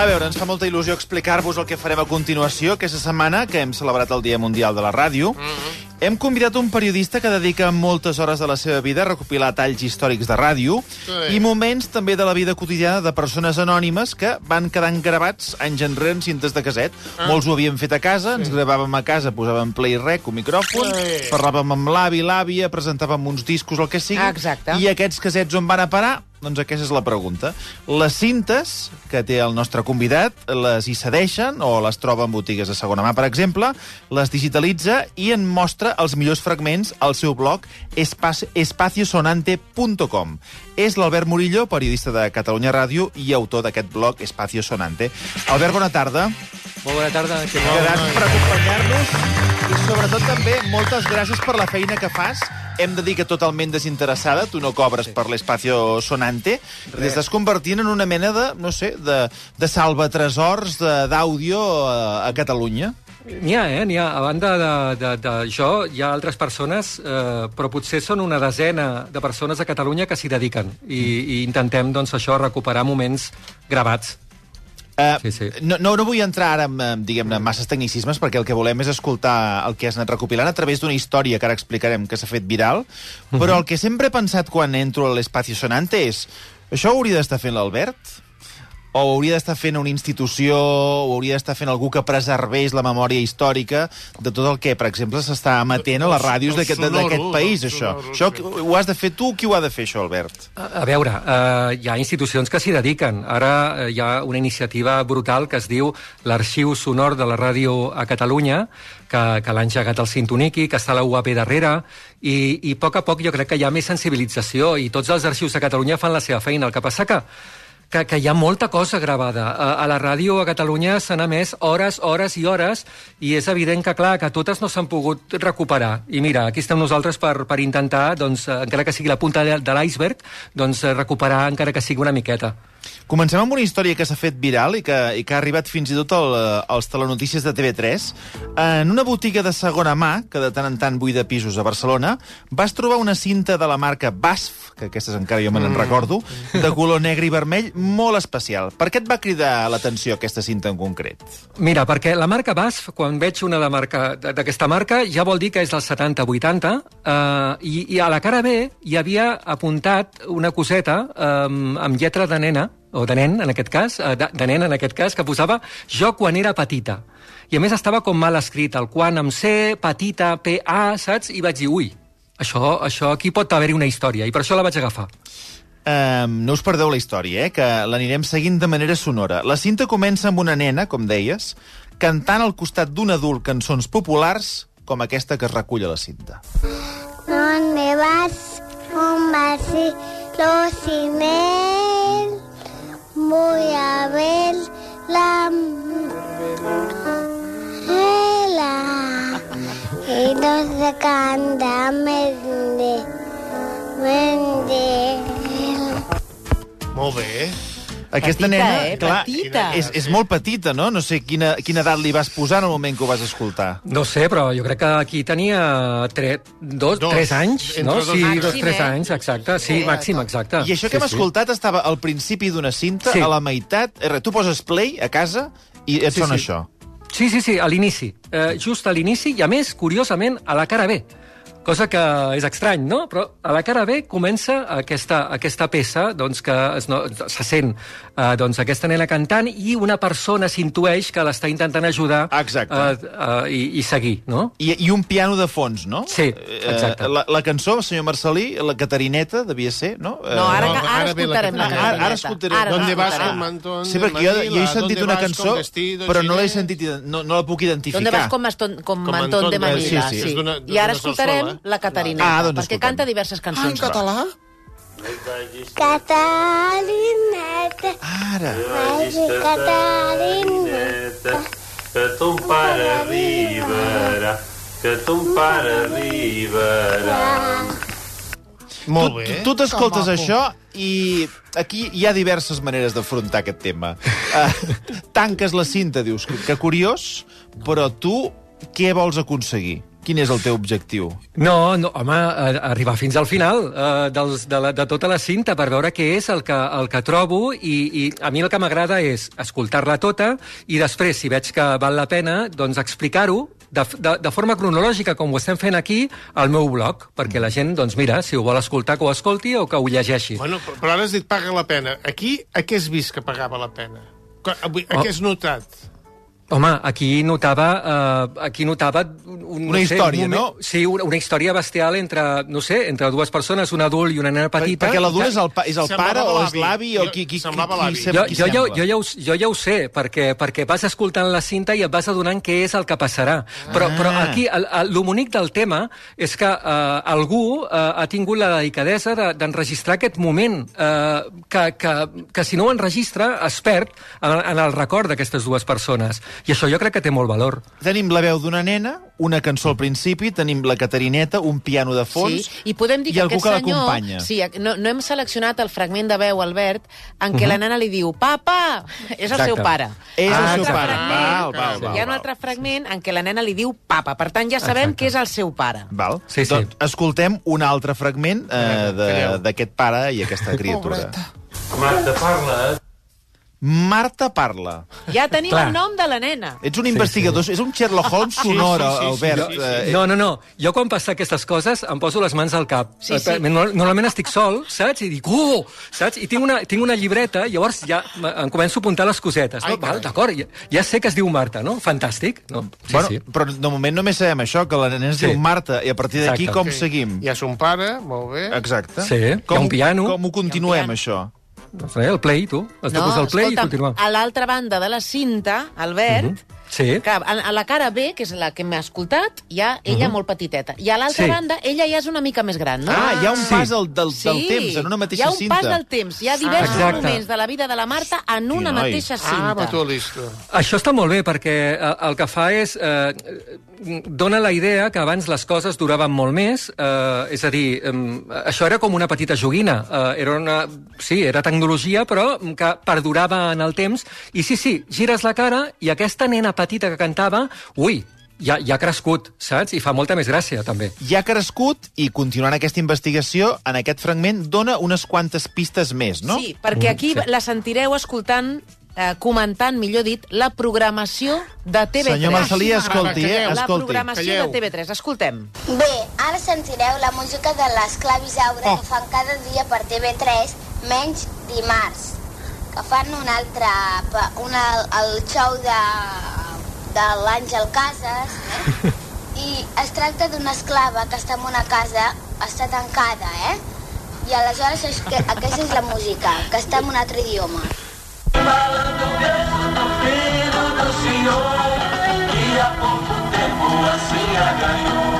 A veure, ens fa molta il·lusió explicar-vos el que farem a continuació. Aquesta setmana, que hem celebrat el Dia Mundial de la Ràdio, mm -hmm. Hem convidat un periodista que dedica moltes hores de la seva vida a recopilar talls històrics de ràdio Sí. i moments també de la vida quotidiana de persones anònimes que van quedant gravats anys enrere en cintes de caset. Ah. Molts ho havien fet a casa, ens gravàvem a casa, posàvem play rec, un micròfon, Sí. parlàvem amb l'avi, l'àvia, presentàvem uns discos, el que sigui. Ah, exacte. I aquests casets on van a parar? Doncs aquesta és la pregunta. Les cintes que té el nostre convidat les hi cedeixen o les troba en botigues de segona mà, per exemple, les digitalitza i en mostra els millors fragments al seu blog espa- espaciosonante.com. És l'Albert Murillo, periodista de Catalunya Ràdio i autor d'aquest blog Espacio Sonante. Albert, bona tarda. Molt bona tarda. Què Gràcies per acompanyar-nos i sobretot també moltes gràcies per la feina que fas. Hem de dir que totalment desinteressada, tu no cobres per l'espacio sonante, i t'estàs convertint en una mena de, no sé, de, de salvatresors de- d'àudio a, a Catalunya. N'hi ha, eh? N'hi ha. A banda de, de, de jo, hi ha altres persones, eh, però potser són una desena de persones a Catalunya que s'hi dediquen. I, I intentem, doncs, això, recuperar moments gravats. Uh, Sí, sí. No, no, no vull entrar ara en, en, diguem-ne, masses tecnicismes, perquè el que volem és escoltar el que has anat recopilant a través d'una història que ara explicarem que s'ha fet viral, però el que sempre he pensat quan entro a l'espacio sonante és això ho hauria d'estar fent l'Albert? O ho hauria d'estar fent una institució, o hauria d'estar fent algú que preservés la memòria històrica de tot el que, per exemple, s'està emetent a les ràdios d'aquest país, això. sonoro, Això sí. ho has de fer tu, qui ho ha de fer, això, Albert? A, a veure, eh, hi ha institucions que s'hi dediquen. Ara eh, hi ha una iniciativa brutal que es diu l'Arxiu Sonor de la Ràdio a Catalunya, que, que l'ha engegat el Sintoniqui, que està a la UAP darrere, i, i a poc a poc jo crec que hi ha més sensibilització i tots els arxius de Catalunya fan la seva feina. El que passa que que, que hi ha molta cosa gravada. A, a la ràdio a Catalunya s'han emès hores, hores i hores, i és evident que, clar, que totes no s'han pogut recuperar. I mira, aquí estem nosaltres per, per intentar, doncs, eh, encara que sigui la punta de, de l'iceberg, doncs, eh, recuperar encara que sigui una miqueta. Comencem amb una història que s'ha fet viral i que, i que ha arribat fins i tot al, eh, als telenotícies de TV3. En una botiga de segona mà, que de tant en tant buida pisos a Barcelona, vas trobar una cinta de la marca BASF, que aquestes encara jo me n'en recordo, de color negre i vermell, molt especial. Per què et va cridar l'atenció aquesta cinta en concret? Mira, perquè la marca BASF, quan veig una de marca d'aquesta marca, ja vol dir que és del 70-80, eh, i, i a la cara B hi havia apuntat una coseta eh, amb lletra de nena, o de nen, en aquest cas, eh, de, de nen, en aquest cas, que posava jo quan era petita. I a més estava com mal escrit, el quan amb C, petita, P-A, saps? I vaig dir, ui, això, això aquí pot haver-hi una història, i per això la vaig agafar. Um, no us perdeu la història, eh? que l'anirem seguint de manera sonora. La cinta comença amb una nena, com deies, cantant al costat d'un adult cançons populars com aquesta que es recull a la cinta. ¿Dónde vas? Un vacilo sin. Voy a ver la vela. Y no se canta mende. Mende. Molt bé. Aquesta Petita, nena, eh? clar, Petita. És, és molt petita, no? No sé quina, quina edat li vas posar en el moment que ho vas escoltar. No sé, però jo crec que aquí tenia tre, dos, Dos. tres anys, Entre no? dos Sí, i dos, tres. Màxim, eh? anys, exacte. Sí, màxim, exacte. I això que sí, hem escoltat estava al principi d'una cinta, Sí. a la meitat... Eh, Tu poses play a casa i et Sí, sona sí. això. Sí, sí, sí, a l'inici. Eh, just a l'inici, i a més, curiosament, a la cara B. Cosa que és estrany, no? Però a la cara B comença aquesta, aquesta peça doncs, que es, no, se sent eh, doncs, aquesta nena cantant i una persona s'intueix que l'està intentant ajudar Exacte. eh, eh, i, i seguir, no? I, I un piano de fons, no? Sí, Eh, exacte. la, la cançó, senyor Marcelí, la Catarineta, devia ser, no? Eh, No, ara, No, ara, ara escoltarem la, Catalina. cançoneta. Ara- ara escoltarem. Ara ¿Dónde vas con mantón Sí, perquè jo, jo he sentit ¿Dónde una vas cançó, vestido però no l'he sentit, no, no la puc identificar. ¿Dónde vas con, mastón, con, Com mantón de de- Manila? sí, sí. D'una- I ara escoltarem la Catarineta, Ah, doncs perquè escoltem. canta diverses cançons. català? Catalineta. Ara. Ai, Catalineta. que ton pare arribarà que ton pare arribarà. Molt tu, bé. tu, tu t'escoltes això i aquí hi ha diverses maneres d'afrontar aquest tema. Uh, tanques la cinta, dius, que, que curiós, però tu què vols aconseguir? Quin és el teu objectiu? No, no home, arribar fins al final eh, dels, de, la, de tota la cinta per veure què és el que, el que trobo i, i a mi el que m'agrada és escoltar-la tota i després, si veig que val la pena, doncs explicar-ho de, de, de forma cronològica, com ho estem fent aquí, al meu blog, perquè la gent, doncs mira, si ho vol escoltar, que ho escolti o que ho llegeixi. Bueno, però- ara has dit paga la pena. Aquí, a què has vist que pagava la pena? Avui- A Oh. què has notat? Home, aquí notava, eh, aquí notava un, un, Una història, un no? Sí, una, una història bestial entre, no sé, entre dues persones, un adult i una nena petita. Perquè l'adult és el, pa, és el Semblava pare o és l'avi. o Jo- qui, qui, qui, semblava qui, jo, qui jo, ja, sembla? jo, ja ho, jo ja ho sé, perquè, perquè vas escoltant la cinta i et vas adonant què és el que passarà. Però, Ah. però aquí, el, el, lo bonic del tema és que eh, algú eh, ha tingut la delicadesa de- d'enregistrar aquest moment, eh, que, que, que si no ho enregistra es perd en, en el record d'aquestes dues persones. I això jo crec que té molt valor. Tenim la veu d'una nena, una cançó al principi, tenim la Catarineta, un piano de fons... Sí, i podem dir i que algú aquest que senyor... Sí, no, no hem seleccionat el fragment de veu, Albert, en què la nena li diu «Papa!» És el Exacte. seu pare. És ha el seu pare. Val, val, val, Hi ha un altre fragment en què la nena li diu «Papa». Per tant, ja sabem Exacte. que és el seu pare. Val? Sí, sí. Doncs escoltem un altre fragment eh, d'aquest pare i aquesta criatura. Marta, parla. Marta parla. Ja tenim Clar. el nom de la nena. Ets un investigador, és un Sherlock Holmes sonor, sí, sí, sí, Albert. sí, sí. Eh, No, no, no. Jo quan passa aquestes coses em poso les mans al cap. Sí, sí. Eh, no- Normalment estic sol, saps? I dic, oh! Saps? I tinc una, tinc una llibreta, i llavors ja em començo a apuntar les cosetes. Ai, No? Val. D'acord, ja, ja sé que es diu Marta, no? Fantàstic. No? Sí, bueno, sí. però de moment només sabem això, que la nena es Sí. diu Marta, i a partir d'aquí com Ok. seguim? Hi ha son pare, molt bé. Exacte. Sí, hi ha com, un piano. Com ho continuem, piano. això? Doncs res, el play, tu. Has de posar el play i continuar. a l'altra banda de la cinta, Albert, Sí. que a, a la cara B, que és la que m'ha escoltat, hi ha ella molt petiteta. I a l'altra Sí. banda, ella ja és una mica més gran, no? Ah, hi ha un Sí. pas del, del, Sí, del temps en una mateixa hi ha un cinta. pas del temps. Hi ha diversos Exacte. moments de la vida de la Marta en una mateixa Ah, cinta. mutualista. Això està molt bé, perquè eh, el que fa és... Eh, dona la idea que abans les coses duraven molt més, eh, és a dir, eh, això era com una petita joguina. Eh, era una, sí, era tecnologia, però que perdurava en el temps. I sí, sí, gires la cara i aquesta nena petita que cantava, ui, ja, ja ha crescut, saps? I fa molta més gràcia, també. Ja ha crescut i, continuant aquesta investigació, en aquest fragment dona unes quantes pistes més, no? Sí, perquè aquí sí. la sentireu escoltant eh, comentant, millor dit, la programació de TV3. Senyor Marcelí, Ah, sí, escolti, eh? calleu. La Escolti. programació Calleu. de TV3. Escoltem. Bé, ara sentireu la música de les Clavisaure Oh. que fan cada dia per TV3, menys dimarts, que fan un altre... Una, el show de, de l'Àngel Casas, eh? i es tracta d'una esclava que està en una casa, està tancada, eh? I aleshores és que, aquesta és la música, que està en un altre idioma. Aquesta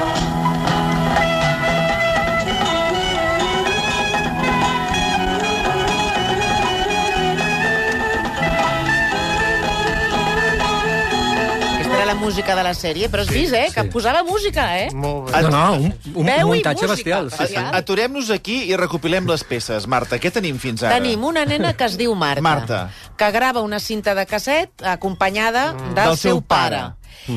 música de la sèrie, però has Sí, vist, eh? Que sí. posava música, eh? Molt bé. No, no, un, un, un muntatge música. bestial. Sí, sí. Aturem-nos aquí i recopilem les peces. Marta, què tenim fins ara? Tenim una nena que es diu Marta, Marta. que grava una cinta de casset acompanyada del, Del seu seu pare. pare.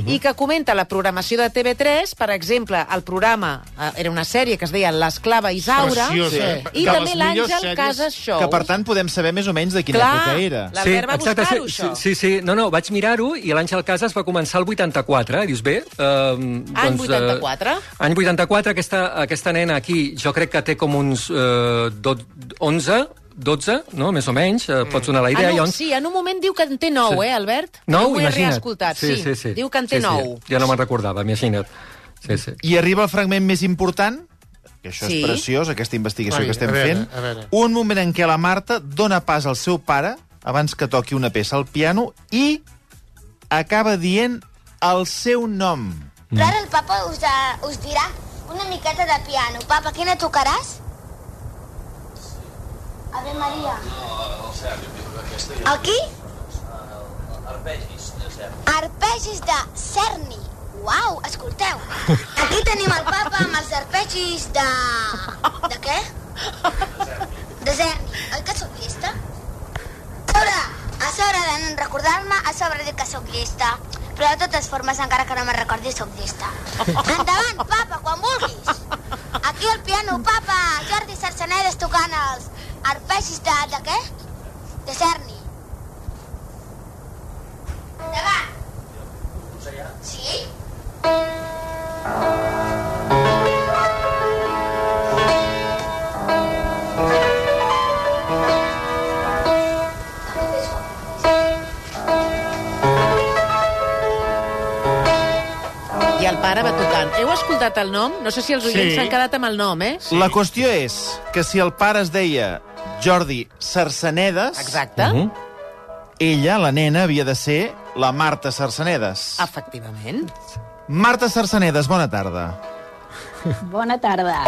I que comenta la programació de TV3, per exemple, el programa, eh, era una sèrie que es deia L'esclava Isaura, Preciosa. i De també l'Àngel Casas Show. Que, per tant, podem saber més o menys de quina Clar, època era. la- L'Albert va buscar-ho, sí, això. sí, sí, no, no, vaig mirar-ho i l'Àngel Casas va començar el 84, eh? dius bé? Uh, Any 84? Uh, any 84, aquesta, aquesta nena aquí jo crec que té com uns uh, do, 11, 12, no? més o menys, uh, pots donar la idea. En un, Llavors- sí, en un moment diu que en té nou, Sí. eh, Albert? Nou, Jo ho he imagina't. reescoltat, sí. sí, sí. Diu que en té sí, nou. Sí. Ja no me'n recordava, imagina't. Sí, sí. I arriba el fragment més important, que això Sí. és preciós, aquesta investigació Ai, que estem a veure, fent. a veure. Un moment en què la Marta dona pas al seu pare, abans que toqui una peça al piano, i acaba dient el seu nom. Però ara el papa us, de, us dirà una miqueta de piano. Papa, quina tocaràs? Ave Maria. El qui? Arpegis de Cerny. Arpegis de Cerny. Uau, escolteu. Aquí tenim el papa amb els arpegis de... De què? De Zerni. Oi que sóc llesta? A sobre, a sobre de no recordar-me, a sobre de que sóc llesta. Però de totes formes, encara que no me'n recordi, sóc llesta. Endavant, papa, quan vulguis. Aquí al piano, papa, Jordi Sarsenedes tocant els arpegis de... De què? De Cerny. Endavant. Sí? I el pare va tocant. Heu escoltat el nom? No sé si els oients Sí. s'han quedat amb el nom, eh? La qüestió és que si el pare es deia Jordi Sarsenedes, Exacte. Mhm. ella, la nena, havia de ser la Marta Sarsenedes. Efectivament. Marta Sarsenedes, bona tarda. Bona tarda.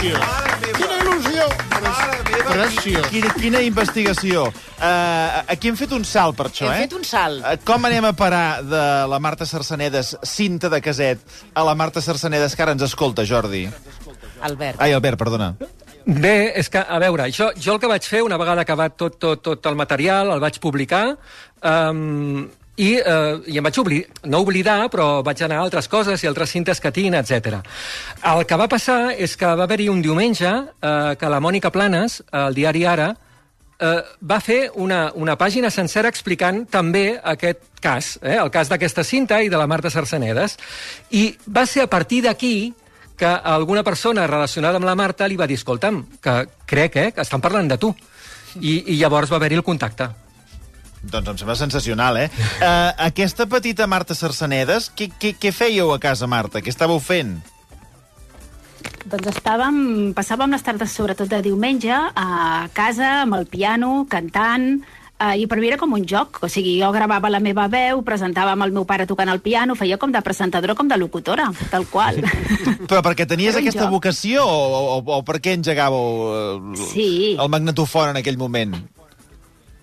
Quina il·lusió! Preciós. Quina, quina investigació. Uh, aquí hem fet un salt per això, Hem eh? fet un salt. Uh, com anem a parar de la Marta Sarsenedes, cinta de caset, a la Marta Sarsenedes que ara ens escolta, Jordi? Albert. Ai, Albert, perdona. Bé, és que, a veure, jo, jo el que vaig fer, una vegada acabat tot, tot, tot el material, el vaig publicar, um, i, uh, i em vaig oblir, no oblidar, però vaig anar a altres coses i altres cintes que tinc, etc. El que va passar és que va haver-hi un diumenge uh, que la Mònica Planes, al diari Ara, eh, va fer una, una pàgina sencera explicant també aquest cas, eh, el cas d'aquesta cinta i de la Marta Sarsenedes. I va ser a partir d'aquí que alguna persona relacionada amb la Marta li va dir, escolta'm, que crec eh, que estan parlant de tu. I, i llavors va haver-hi el contacte. Doncs em sembla sensacional, eh? Uh, aquesta petita Marta Sarsenedes, què, què, què fèieu a casa, Marta? Què estàveu fent? Doncs estàvem, passàvem les tardes, sobretot de diumenge, a casa, amb el piano, cantant, eh, i per mi era com un joc. O sigui, jo gravava la meva veu, presentava amb el meu pare tocant el piano, feia com de presentadora, com de locutora, tal qual. Però perquè tenies aquesta joc. vocació o, o, o per què engegàveu eh, Sí. el magnetofon en aquell moment?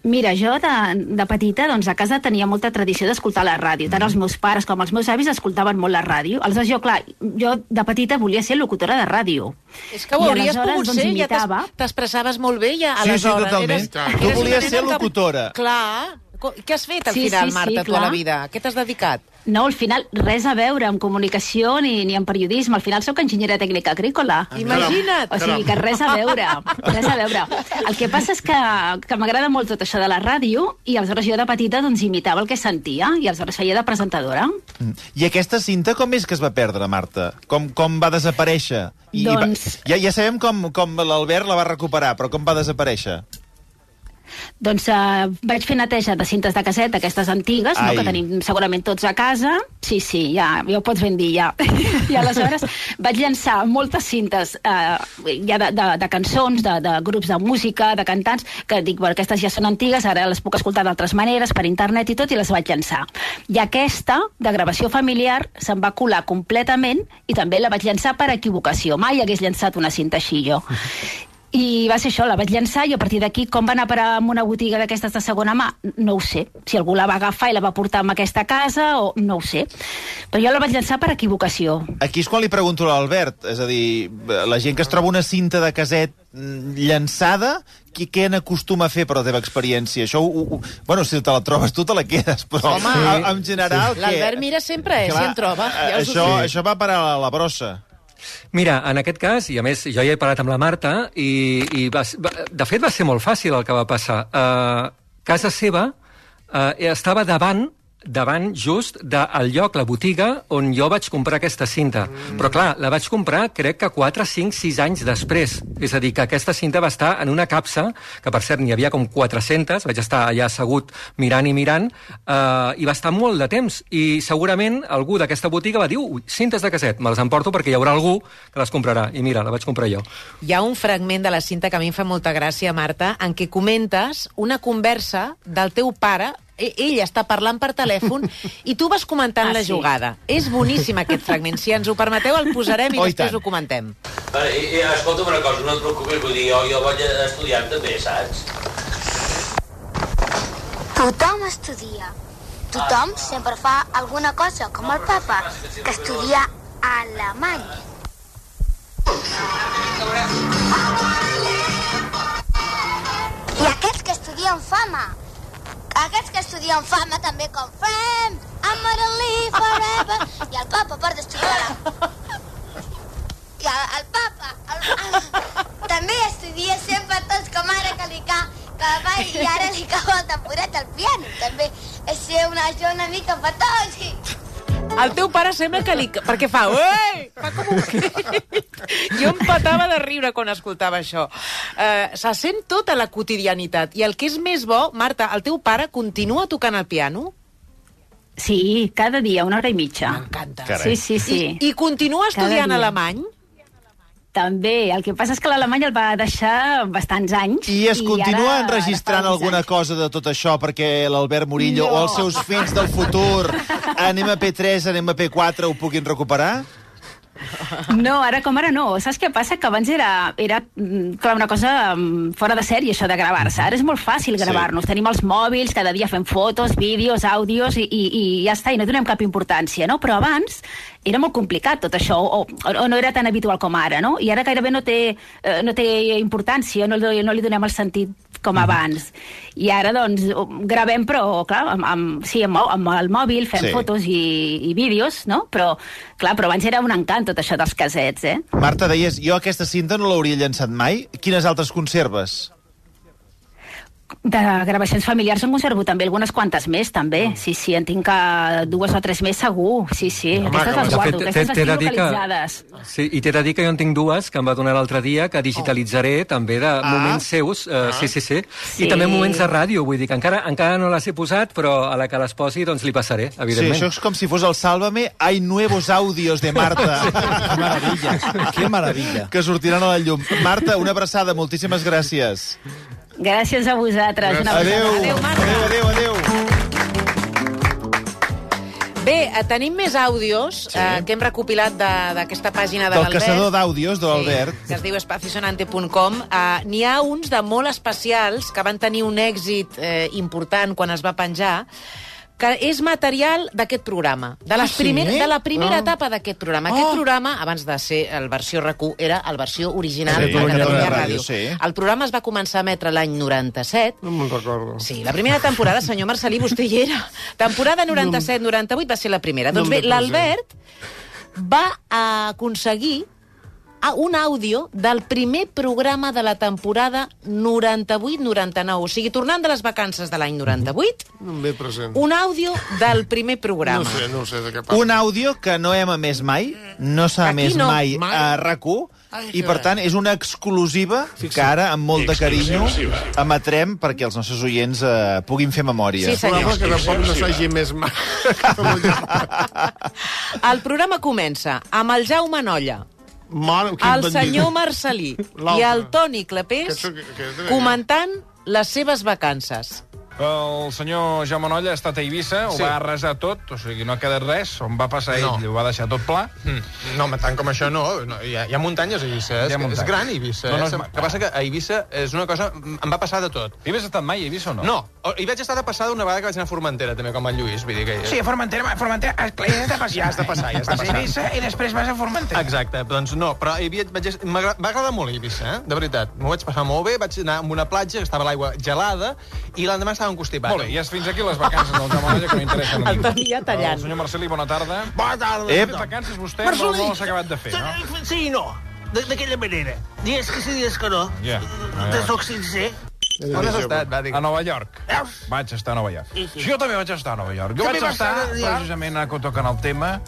Mira, jo de, de petita, doncs a casa tenia molta tradició d'escoltar la ràdio. Tant els meus pares com els meus avis escoltaven molt la ràdio. Aleshores, jo, clar, jo de petita volia ser locutora de ràdio. És que ho I hauries aleshores, pogut doncs, ser, ja imitava. t'expressaves molt bé ja Sí, sí, aleshores. totalment. Eres, Tu volies ser locutora. Clar. Què has fet al Sí, final, sí, sí, Marta, tu a la vida? A què t'has dedicat? No, al final, res a veure amb comunicació ni, ni amb periodisme. Al final sóc enginyera tècnica agrícola. Imagina't. O sigui que res a veure, res a veure. El que passa és que, que m'agrada molt tot això de la ràdio i aleshores jo de petita doncs, imitava el que sentia i aleshores feia de presentadora. Mm. I aquesta cinta com és que es va perdre, Marta? Com, com va desaparèixer? I, Doncs- i va, ja, ja sabem com, com l'Albert la va recuperar, però com va desaparèixer? Doncs uh, vaig fer neteja de cintes de casset, aquestes antigues, no, que tenim segurament tots a casa. Sí, sí, ja, ja ho pots ben dir, ja. I aleshores vaig llançar moltes cintes uh, ja de, de, de cançons, de, de grups de música, de cantants, que dic, bueno, aquestes ja són antigues, ara les puc escoltar d'altres maneres, per internet i tot, i les vaig llançar. I aquesta, de gravació familiar, se'n va colar completament i també la vaig llançar per equivocació. Mai hagués llançat una cinta així jo. I va ser això, la vaig llançar i a partir d'aquí com va anar a parar a una botiga d'aquestes de segona mà, no ho sé. Si algú la va agafar i la va portar a aquesta casa o no ho sé. Però jo la vaig llançar per equivocació. Aquí és quan li pregunto a l'Albert, és a dir, la gent que es troba una cinta de caset mm, llançada, qui, què n'acostuma a fer per la teva experiència? Això, ho, ho, bueno, si te la trobes tu, te la quedes, però Home. en, en general... què? L'Albert mira sempre, eh, si en troba. Ja ho això, dic. això va parar a la brossa. Mira, en aquest cas, i a més jo ja he parlat amb la Marta, i, i va, va, de fet va ser molt fàcil el que va passar. Uh, casa seva uh, estava davant davant just del lloc, la botiga, on jo vaig comprar aquesta cinta. Mm. Però clar, la vaig comprar crec que 4, 5, 6 anys després. És a dir, que aquesta cinta va estar en una capsa, que per cert n'hi havia com 400, vaig estar allà assegut mirant i mirant, eh, i va estar molt de temps. I segurament algú d'aquesta botiga va dir, ui, cintes de casset, me les emporto perquè hi haurà algú que les comprarà. I mira, la vaig comprar jo. Hi ha un fragment de la cinta que a mi em fa molta gràcia, Marta, en què comentes una conversa del teu pare ell està parlant per telèfon i tu vas comentant Ah, la sí. jugada. És boníssim aquest fragment. Si ens ho permeteu, el posarem i Oh, i després tant. ho comentem. Vale, i, i, escolta'm una cosa, no et preocupis, vull dir, jo, jo vaig estudiant també, saps? Tothom estudia. Tothom sempre fa alguna cosa, com el papa, que estudia alemany. I aquells que estudien fama. Aquests que estudien fama també com fem, I'm gonna live forever. I el papa part d'estudiar. I el, el papa el, el, també estudia sempre tots com ara que li ca, que va i ara li cau el temporet al piano. També és ser una, això una mica petós. El teu pare sembla que li... Perquè fa... Uei! Fa com un crit. Jo em patava de riure quan escoltava això. Uh, se sent tota la quotidianitat. I el que és més bo, Marta, el teu pare continua tocant el piano? Sí, cada dia, una hora i mitja. M'encanta. Sí, sí, sí. I, I continua estudiant dia. alemany? També, el que passa és que l'alemany el va deixar bastants anys. I es continua ara- enregistrant ara alguna anys. cosa de tot això perquè l'Albert Murillo No. o els seus fills del futur en MP3, en MP4 ho puguin recuperar? No, ara com ara no. Saps què passa? Que abans era, era mm, clar, una cosa mm, fora de sèrie, això de gravar-se. Ara és molt fàcil gravar-nos. Tenim els mòbils, cada dia fem fotos, vídeos, àudios, i, i, i ja està, i no donem cap importància, no? Però abans era molt complicat tot això, o, o no era tan habitual com ara, no? I ara gairebé no té, eh, no té importància, no, no li donem el sentit com abans. I ara, doncs, gravem, però, clar, amb, amb, sí, amb, amb el mòbil fem sí. fotos i, i vídeos, no? Però, clar, però abans era un encant tot això dels casets, eh? Marta, deies, jo aquesta cinta no l'hauria llançat mai. Quines altres conserves? De gravacions familiars en conservo també algunes quantes més, també. Sí, sí, en tinc uh, dues o tres més segur. Sí, sí, Home, aquestes que les guardo, fet, aquestes les tinc dir que- localitzades. Sí, i t'he de dir que jo en tinc dues, que em va donar l'altre dia, que digitalitzaré també de moments seus. Uh, sí, sí, sí. Sí. I també moments de ràdio, vull dir que encara, encara no les he posat, però a la que les posi doncs li passaré, Sí, evidentment. això és com si fos el Sálvame, hay nuevos audios de Marta. Qué maravilla, qué maravilla. que sortiran a la llum. Marta, una abraçada, moltíssimes gràcies. Gràcies a vosaltres. Una Adéu. Adéu, Marta. Adéu, adéu, adéu. Bé, eh, tenim més àudios sí. eh, que hem recopilat de- d'aquesta pàgina de Del l'Albert. caçador d'àudios, de l'Albert. Sí, que es diu espacisonante.com. Uh, N'hi ha uns de molt especials que van tenir un èxit eh, important quan es va penjar, que és material d'aquest programa, de, les Ah, sí? primer, de la primera Ah. etapa d'aquest programa. Aquest Oh. programa, abans de ser el versió RAC1, era el versió original Sí, de Catalunya Catalunya Ràdio, Ràdio. sí. El programa es va començar a emetre l'any 97, No me'n recordo. Sí, la primera temporada, senyor Marcelí, vostè hi era. Temporada 97-98 va ser la primera. No doncs bé, l'Albert va aconseguir un àudio del primer programa de la temporada 98-99. O sigui, tornant de les vacances de l'any 98, No em ve present. un àudio del primer programa. No sé, no sé de què parla. Un àudio que no hem emès mai, no s'ha emès no. mai Mai. a RAC1, Ai, i per tant és una exclusiva que ara, amb molt de carinyo, emetrem perquè els nostres oients eh, puguin fer memòria. Sí, senyor. Que tampoc no s'hagi més mai. El programa comença amb el Jaume Nolla, Mare, quin el senyor Marcelí i el Toni Clapés Que- que- que- comentant les seves vacances. El senyor Jaume Nolla ha estat a Eivissa, Sí. ho va arrasar tot, o sigui, no ha quedat res, on va passar No. ell, ho va deixar tot pla. Mm. No, home, tant com això no. no hi, ha, hi ha muntanyes a Eivissa. És, muntanyes. és gran Eivissa. No, no, eh? El que passa que a Eivissa és una cosa... Em va passar de tot. Hi havies estat mai a Eivissa o no? No, hi vaig estar de passada una vegada que vaig anar a Formentera, també, com en Lluís. Vull dir que... Sí, a Formentera, a Formentera, has de passar. Ja has de passar, ja has de Vas a passar. Eivissa i després vas a Formentera. Exacte, doncs no, però hi havia, vaig, va agradar molt Eivissa, eh? de veritat. M'ho vaig passar molt bé, vaig anar a una platja que estava l'aigua gelada i l'endemà estava constipat. Molt bé, ja és fins aquí les vacances del Jaume Nolla, que no interessen a El. Toni ja tallant. El senyor Marcelí, bona tarda. Bona tarda. Ep. Les vacances vostè Marcelí. no, no les ha acabat de fer, no? Sí i no. De- D'aquella manera. Dies que sí, dies que no. Ja. Te soc sincer. On has estat? Va, A. Nova York. Veus? Vaig estar a Nova York. Sí, sí. Jo també vaig estar a Nova York. Jo També vaig estar, a precisament, ara que tocant el tema,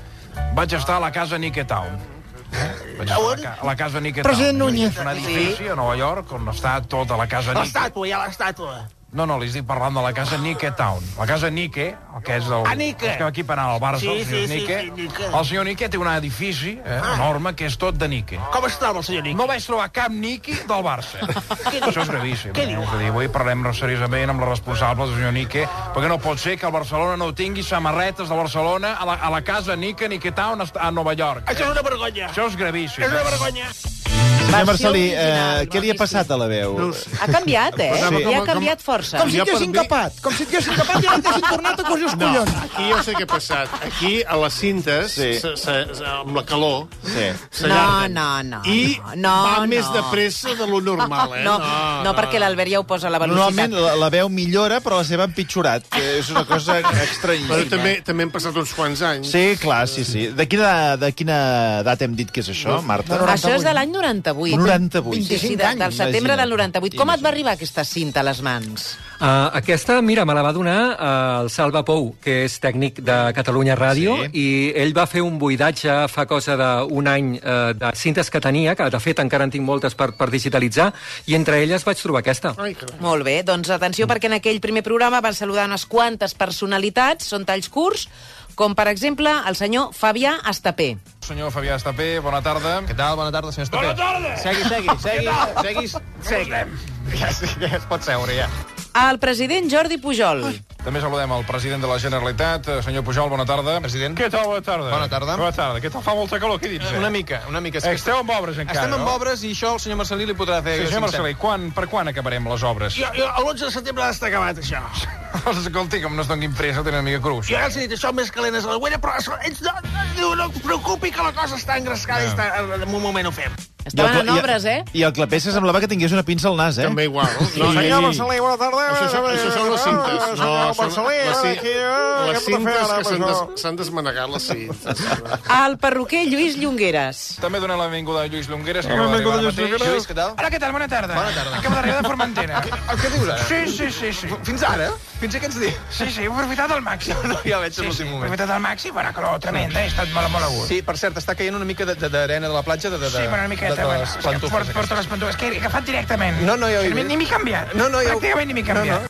vaig estar a la casa Nicketown. Eh? Vaig estar a la, ca- a la casa Nicketown. President Núñez. És un edifici a Nova York on està tota la casa Nick. L'estàtua, hi ha l'estàtua. No, no, li estic parlant de la casa Nicketown. La casa Nike, el que és el... Ah, Nike. Els que aquí per anar al Barça, Sí, el senyor sí, sí, Nike. sí, Nike. El senyor Nike té un edifici eh, Ah. enorme que és tot de Nike. Com es troba el senyor Nick? No vaig trobar cap Nike del Barça. Això és gravíssim. Què eh? diu? Dir, avui parlem seriosament amb la responsable del senyor Nike, perquè no pot ser que el Barcelona no tingui samarretes de Barcelona a la, a la casa Nike Nicketown a Nova York. Això és una vergonya. Això és gravíssim. És una eh? Senyor Marcelí, eh, què li ha passat a la veu? Ha canviat, eh? Sí. Sí. ha canviat força. Com si per mi- incapat, Com si estiguessin capat i no t'haguessin tornat a cosi els No, collons. aquí jo sé què ha passat. Aquí, a les cintes, Sí. se, se, se, amb la calor, Sí. s'allarguen. No, no, no, I no, va no. més de pressa de lo normal, eh? No, no, no perquè l'Albert ja ho posa a la velocitat. Normalment la, la veu millora, però la seva ha empitjorat. És una cosa estranyíssima. Però també, també han passat uns quants anys. Sí, clar, sí, sí. De quina, de quina edat hem dit que és això, Marta? Això és de l'any 98. 98. 25 de, del setembre del 98. Com et va arribar aquesta cinta a les mans? Uh, aquesta, mira, me la va donar uh, el Salva Pou, que és tècnic de Catalunya Ràdio, Sí. sí. i ell va fer un buidatge fa cosa d'un any uh, de cintes que tenia, que de fet encara en tinc moltes per, per digitalitzar, i entre elles vaig trobar aquesta. Ai, carai. Molt bé, doncs atenció perquè en aquell primer programa van saludar unes quantes personalitats, són talls curts, com per exemple el senyor Fabià Estapé. Senyor Fabià Estapé, bona tarda. Què tal? Bona tarda, senyor Estapé. Bona tarda! Segui, segui, segui, segui, segui. Ja, ja es pot seure, ja. El president Jordi Pujol. També saludem el president de la Generalitat, eh, senyor Pujol, bona tarda. President. Què tal, bona tarda? Bona tarda. Bona tarda. Què tal? Fa molta calor aquí dins, eh? Una mica, una mica. Eh, Esteu amb obres encara, Estem amb no? obres i això el senyor Marcelí li podrà fer... Sí, senyor Marcelí, quan, per quan acabarem les obres? Jo, jo, l'11 de setembre ha d'estar acabat, això. Escolti, com no es donin pressa, tenen una mica cruz. Jo ja els he dit, això més calent és a la guella, però això, ells no, no, no es preocupi que la cosa està engrescada i està, en un moment ho fem. Estaven en obres, eh? I el clapés semblava que tingués una pinça al nas, eh? També igual. No, Senyor i- Marcelí, bona tarda. Això, són- això són les cintes. No, Marcelí, les, eh, les de fer cintes que s'han des, desmanegat, les cintes. El perruquer Lluís Llongueres. També donem la benvinguda a Lluís Longueres, que Hola, acaba d'arribar ara benvinguda, Lluís mateix. Longueres. Lluís, què tal? Hola, què tal? Bona tarda. Bona tarda. Acabo d'arribar de Formentera. Què, què dius ara? Sí, sí, sí, sí. Fins ara? Fins aquests dies? Sí, sí, he aprofitat al màxim. No, ja veig Sí, en sí, l'últim he moment. aprofitat al màxim, bona calor tremenda, he estat molt, molt a gust. Sí, per cert, està caient una mica de- de- d'arena de, la platja, de, de, de, Sí, bueno, una miqueta, de, les és que pantufles. porto, porto les pantufles, que he agafat directament. No, no, ja ho he Ni, vist. ni m'he canviat. No, no, ja ho- Pràcticament ni m'he canviat.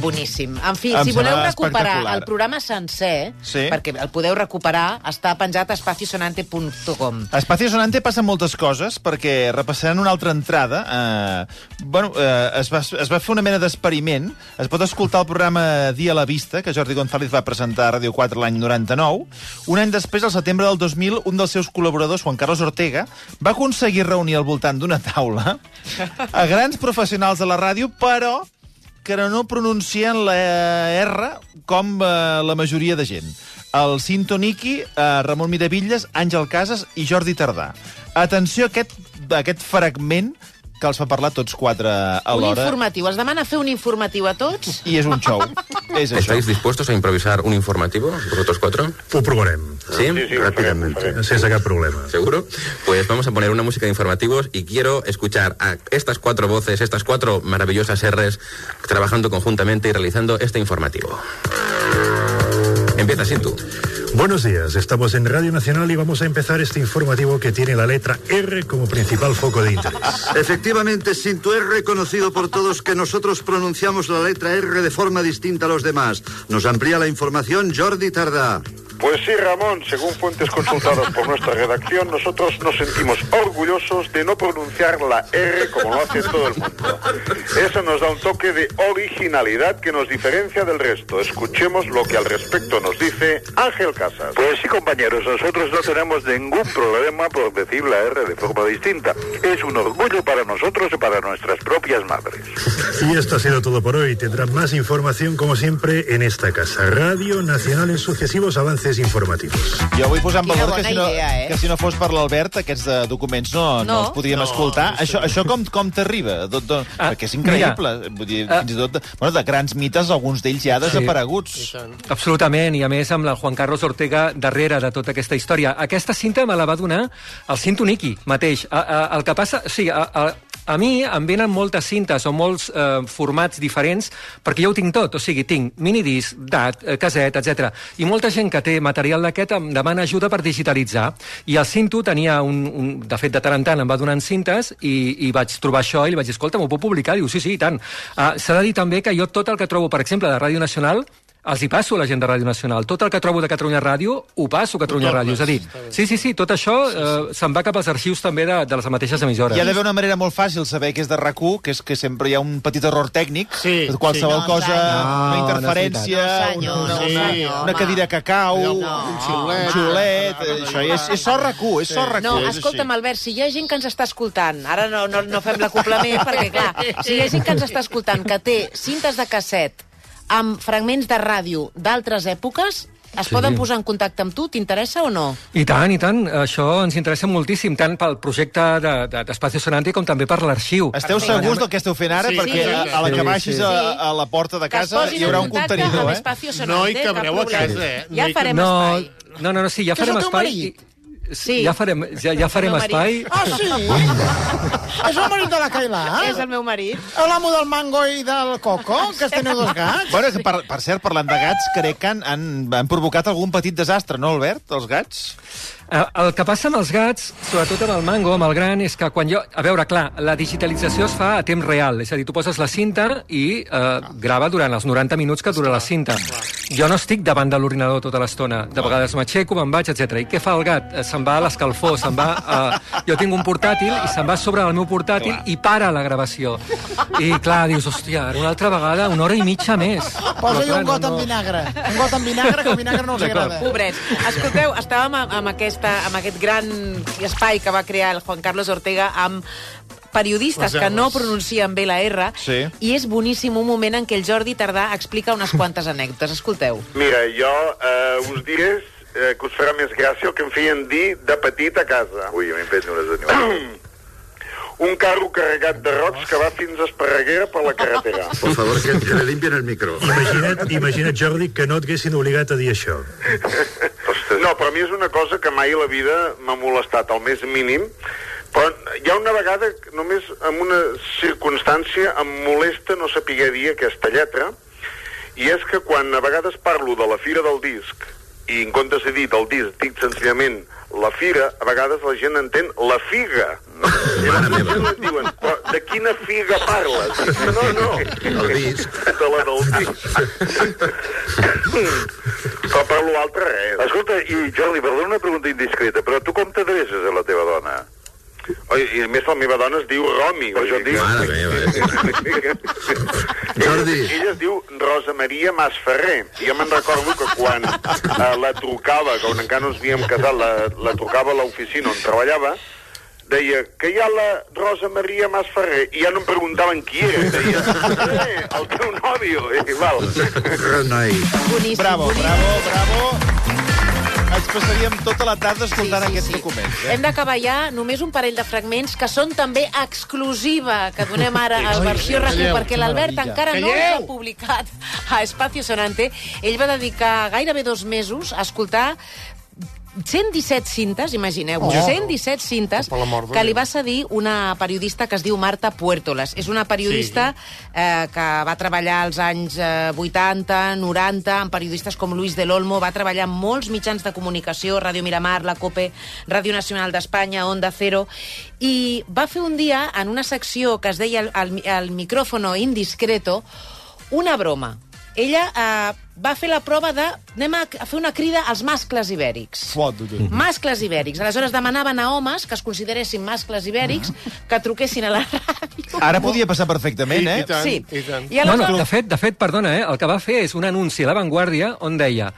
Boníssim. En fi, Em si voleu recuperar el programa sencer, Sí. perquè el podeu recuperar, està penjat a espaciosonante.com. A Espacio Sonante passen moltes coses, perquè repassaran una altra entrada. Eh, bueno, eh, es, va, es va fer una mena d'experiment. Es pot escoltar el programa Dia a la Vista, que Jordi González va presentar a Ràdio 4 l'any 99. Un any després, al setembre del 2000, un dels seus col·laboradors, Juan Carlos Ortega, va aconseguir reunir al voltant d'una taula a grans professionals de la ràdio, però que no pronuncien la R com eh, la majoria de gent. El Cinto Niki, eh, Ramon Miravilles, Àngel Casas i Jordi Tardà. Atenció a aquest, a aquest fragment que els fa parlar tots quatre Un alhora. informatiu. Es demana fer un informatiu a tots? I és un show. és això. ¿Estáis dispuestos a improvisar un informativo, vosotros cuatro? Ho provarem. ¿Sí? Rápidamente. Sense cap problema. ¿Seguro? Pues vamos a poner una música de informativos y quiero escuchar a estas cuatro voces, estas cuatro maravillosas R's, trabajando conjuntamente y realizando este informativo. Empieza, tú. Buenos días, estamos en Radio Nacional y vamos a empezar este informativo que tiene la letra R como principal foco de interés. Efectivamente, Sinto es reconocido por todos que nosotros pronunciamos la letra R de forma distinta a los demás. Nos amplía la información Jordi Tardá. Pues sí, Ramón, según fuentes consultadas por nuestra redacción, nosotros nos sentimos orgullosos de no pronunciar la R como lo hace todo el mundo. Eso nos da un toque de originalidad que nos diferencia del resto. Escuchemos lo que al respecto nos dice Ángel Casas. Pues sí, compañeros, nosotros no tenemos ningún problema por decir la R de forma distinta. Es un orgullo para nosotros y para nuestras propias madres. Y esto ha sido todo por hoy. Tendrán más información, como siempre, en esta casa. Radio Nacional en sucesivos avances informativos. Jo vull posar en Quina valor que si, no, idea, eh? que si no fos per l'Albert, aquests eh, documents no, no, No. els podríem No, escoltar. no. Això, això com, com t'arriba? Ah, Perquè és increïble. mira. Vull dir, Ah. fins i tot, de, bueno, de grans mites, alguns d'ells ja desapareguts. Absolutament, i a més amb la Juan Carlos Ortega darrere de tota aquesta història. Aquesta cinta me la va donar el Cinto Niki mateix. A, a, el que passa... Sí, a, a, a mi em venen moltes cintes o molts eh, formats diferents perquè jo ho tinc tot, o sigui, tinc minidisc, DAT, eh, caset, etc. I molta gent que té material d'aquest em demana ajuda per digitalitzar. I el Cinto tenia un, un... De fet, de tant en tant em va donant cintes i, i vaig trobar això i li vaig dir, escolta, m'ho puc publicar? Diu, sí, sí, i tant. Uh, S'ha de dir també que jo tot el que trobo, per exemple, de Ràdio Nacional, els hi passo a la gent de Ràdio Nacional. Tot el que trobo de Catalunya Ràdio, ho passo a Catalunya Ràdio. És a dir, sí, sí, sí, tot això eh, se'n va cap als arxius també de, de les mateixes emissores. Hi ha d'haver una manera molt fàcil saber que és de rac que és que sempre hi ha un petit error tècnic, sí, qualsevol sí. cosa, No, una no, interferència, no, senyor, una, no, una, senyor, una cadira que cau, un xiulet, un xiulet, eh, això és, és so rac és so rac No, és escolta'm. Albert, si hi ha gent que ens està escoltant, ara no, no, no fem l'acoplament, perquè, clar, si hi ha gent que ens està escoltant que té cintes de casset amb fragments de ràdio d'altres èpoques, es Sí. poden posar en contacte amb tu? T'interessa o no? I tant, i tant. Això ens interessa moltíssim, tant pel projecte de- de- d'Espacio de, Sonante com també per l'arxiu. Esteu segurs del que esteu fent ara? Sí, perquè sí, a, a la que sí, baixis sí. a, a la porta de casa hi haurà un contacte contenidor, eh? Sonante, cap problema. eh? Ja farem no, espai. No, no, no, sí, ja Que és farem el teu espai. marit? i- Sí. Ja farem, ja, ja farem espai. Ah, sí? És el marit de la Cailà? És el meu marit. L'amo del mango i del coco, que teniu dos gats? Bueno, que per, per cert, parlant de gats, crec que han, han, han provocat algun petit desastre, no, Albert, els gats? Eh, El que passa amb els gats, sobretot amb el mango, amb el gran, és que quan jo... A veure, clar, la digitalització es fa a temps real. És a dir, tu poses la cinta i eh, grava durant els 90 minuts que dura la cinta. Jo no estic davant de l'ordinador tota l'estona. De vegades m'aixeco, me'n vaig, etc. I què fa el gat? Eh, Se'n va a l'escalfor, se'n va... A... Jo tinc un portàtil i se'n va sobre del meu portàtil i para la gravació. I, clar, dius, hòstia, ara una altra vegada, una hora i mitja més. Posa-hi un clar, got amb vinagre. Un got amb vinagre, que el vinagre no els agrada. Pobrets. Escolteu, estàvem amb, aquesta, amb aquest gran espai que va crear el Juan Carlos Ortega amb periodistes Les que no pronuncien bé la R Sí. i és boníssim un moment en què el Jordi Tardà explica unes quantes anècdotes. Escolteu. Mira, jo eh, us diré eh, que us farà més gràcia el que em feien dir de petit a casa. Ui, a mi em fet unes animals. Un carro carregat de rocs que va fins a Esparreguera per la carretera. Por favor, que, que le limpien el micro. Imagina't, imagina't, Jordi, que no et haguessin obligat a dir això. No, però a mi és una cosa que mai a la vida m'ha molestat, al més mínim, però hi ha una vegada, només en una circumstància, em molesta no saber dir aquesta lletra, i és que quan a vegades parlo de la fira del disc, i en comptes de dir del disc, dic senzillament la fira, a vegades la gent entén la figa. I llavors em diuen, però de quina figa parles? No, no. El disc. De la del disc. Però per l'altre res. Escolta, i Jordi, perdona una pregunta indiscreta, però tu com t'adreces a la teva dona? Oi, I a més la meva dona es diu Romi. Això et dic... Mare Jordi. Ella es diu Rosa Maria Masferrer. I jo me'n recordo que quan eh, la trucava, que on encara no ens havíem casat, la, la trucava a l'oficina on treballava, deia que hi ha la Rosa Maria Masferrer, i ja no em preguntaven qui era. Deia, eh, el teu nòvio. I, val. Bravo, boníssim. bravo, bravo. Ens passaríem tota la tarda escoltant Sí, sí, aquests sí. documents. Eh? Hem d'acabar ja només un parell de fragments que són també exclusiva, que donem ara a Ai, versió RAC1, calleu, perquè l'Albert encara no Calleu! s'ha publicat a Espacio Sonante. Ell va dedicar gairebé dos mesos a escoltar 117 cintes, imagineu-vos, Oh. 117 cintes de que li va cedir una periodista que es diu Marta Puertolas. És una periodista eh, que va treballar als anys eh, 80, 90, amb periodistes com Luis del Olmo, va treballar en molts mitjans de comunicació, Ràdio Miramar, la COPE, Ràdio Nacional d'Espanya, Onda Cero, i va fer un dia, en una secció que es deia el, el, el micrófono indiscreto, una broma. Ella eh, va fer la prova de... Anem a, fer una crida als mascles ibèrics. Fot-ho. Mascles ibèrics. Aleshores demanaven a homes que es consideressin mascles ibèrics que truquessin a la ràdio. Ara podia passar perfectament, eh? I tant, Sí. i tant. I Bueno, aleshores... de fet, de fet, perdona, eh, el que va fer és un anunci a La Vanguardia on deia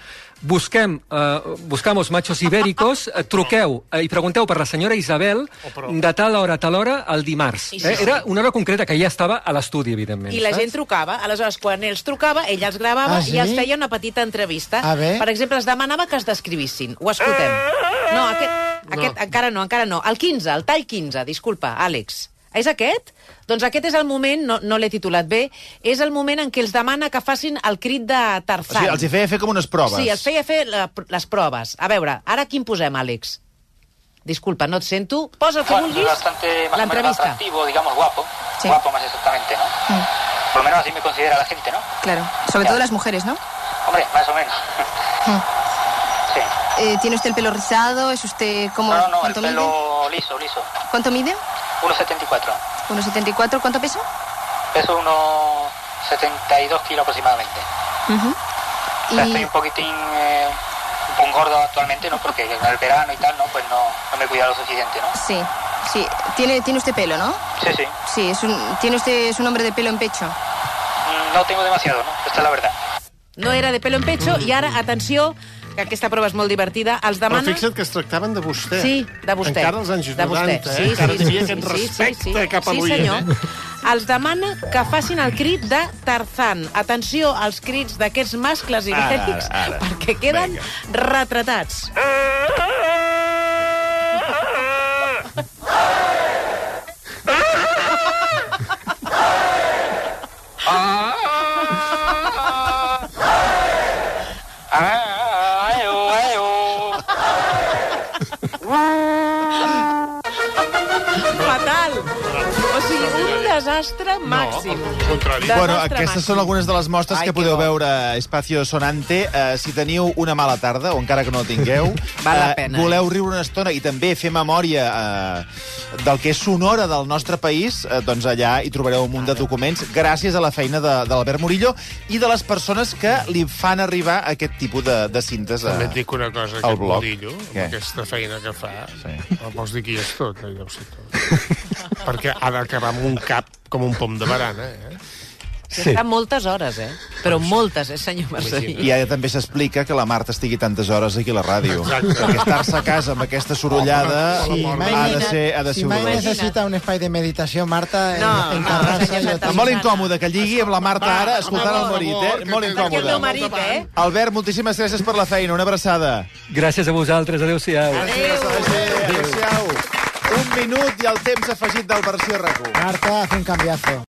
busquem, eh, buscamos machos ibéricos, eh, truqueu eh, i pregunteu per la senyora Isabel de tal hora a tal hora el dimarts. Eh? Era una hora concreta que ja estava a l'estudi, evidentment. I la saps? gent trucava. Aleshores, quan ells trucava, ella els gravava Ah, sí? i els feia una petita entrevista. A veure. Per exemple, es demanava que es descrivissin. Ho escoltem. No, aquest, aquest encara no, encara no. El 15, el tall 15, disculpa, Àlex. És aquest? Doncs aquest és el moment, no, no l'he titulat bé, és el moment en què els demana que facin el crit de O Tarzan. sigui, els hi feia fer com unes proves. Sí, els feia fer la, les proves. A veure, ara quin posem, Àlex? Disculpa, no et sento. Posa el que Bueno, vulguis. bastante más o menos L'entrevista. atractivo, digamos, guapo. Guapo más exactamente, ¿no? Por lo menos así me considera la gente, ¿no? Claro, sobre Ya. todo las mujeres, ¿no? Hombre, más o menos. Sí. Eh, ¿Tiene usted el pelo rizado? ¿Es usted como No, no, no, el mide? pelo liso, liso. ¿Cuánto mide? 1,74. 1,74. ¿Cuánto? Peso unos 72 kilos aproximadamente. Ujú. Y- Estoy un poquitín, eh, un poco gordo actualmente, ¿no? Porque con el verano y tal, ¿no? Pues no, no me cuida lo suficiente, ¿no? Sí, sí. Tiene, tiene usted pelo, ¿no? Sí, sí. Sí, es un, tiene usted es un hombre de pelo en pecho. No tengo demasiado, ¿no? Esta es la verdad. No era de pelo en pecho, i ara, atenció, que aquesta prova és molt divertida, els Però demana... fixa't que es tractaven de vostè. Sí, de vostè. Encara als anys de vostè. 90, eh? Encara tenia aquest respecte cap a sí, l'oient, senyor. eh? Els demana que facin el crit de Tarzan. Atenció als crits d'aquests mascles ibèrics, perquè queden retratats. O sigui, un desastre màxim. contrari. Desastre Bueno, aquestes màxim. són algunes de les mostres Ai, que que podeu bo. veure a Espacio Sonante. Uh, si teniu una mala tarda, o encara que no la tingueu, Val la eh, pena, voleu riure una estona i també fer memòria uh, del que és sonora del nostre país, uh, doncs allà hi trobareu un munt de documents gràcies a la feina de, de l'Albert Murillo i de les persones que li fan arribar aquest tipus de, de cintes a, També et dic una cosa, al aquest blog. Murillo, amb Què? aquesta feina que fa, sí. vols dir qui és tot, eh, deu ser tot. Perquè ha d'acabar amb un cap com un pom de barana, eh? Sí. Està moltes hores, eh? Però moltes, eh, senyor Marcelí? I ara també s'explica que la Marta estigui tantes hores aquí a la ràdio. Exacte. Perquè estar-se a casa amb aquesta sorollada Si ha mai, de ser, ha de si ser mai horrorós. necessita un espai de meditació, Marta, No, en, no, encargar-se senyor jo molt incòmode que lligui amb la Marta ara escoltant el marit, eh? Molt Perquè el incòmode. marit, eh? Albert, moltíssimes gràcies per la feina. Una abraçada. Gràcies a vosaltres. Adéu-siau. Adéu-siau. Un minut i el temps afegit del versió RAC1. Marta, un cambiazo.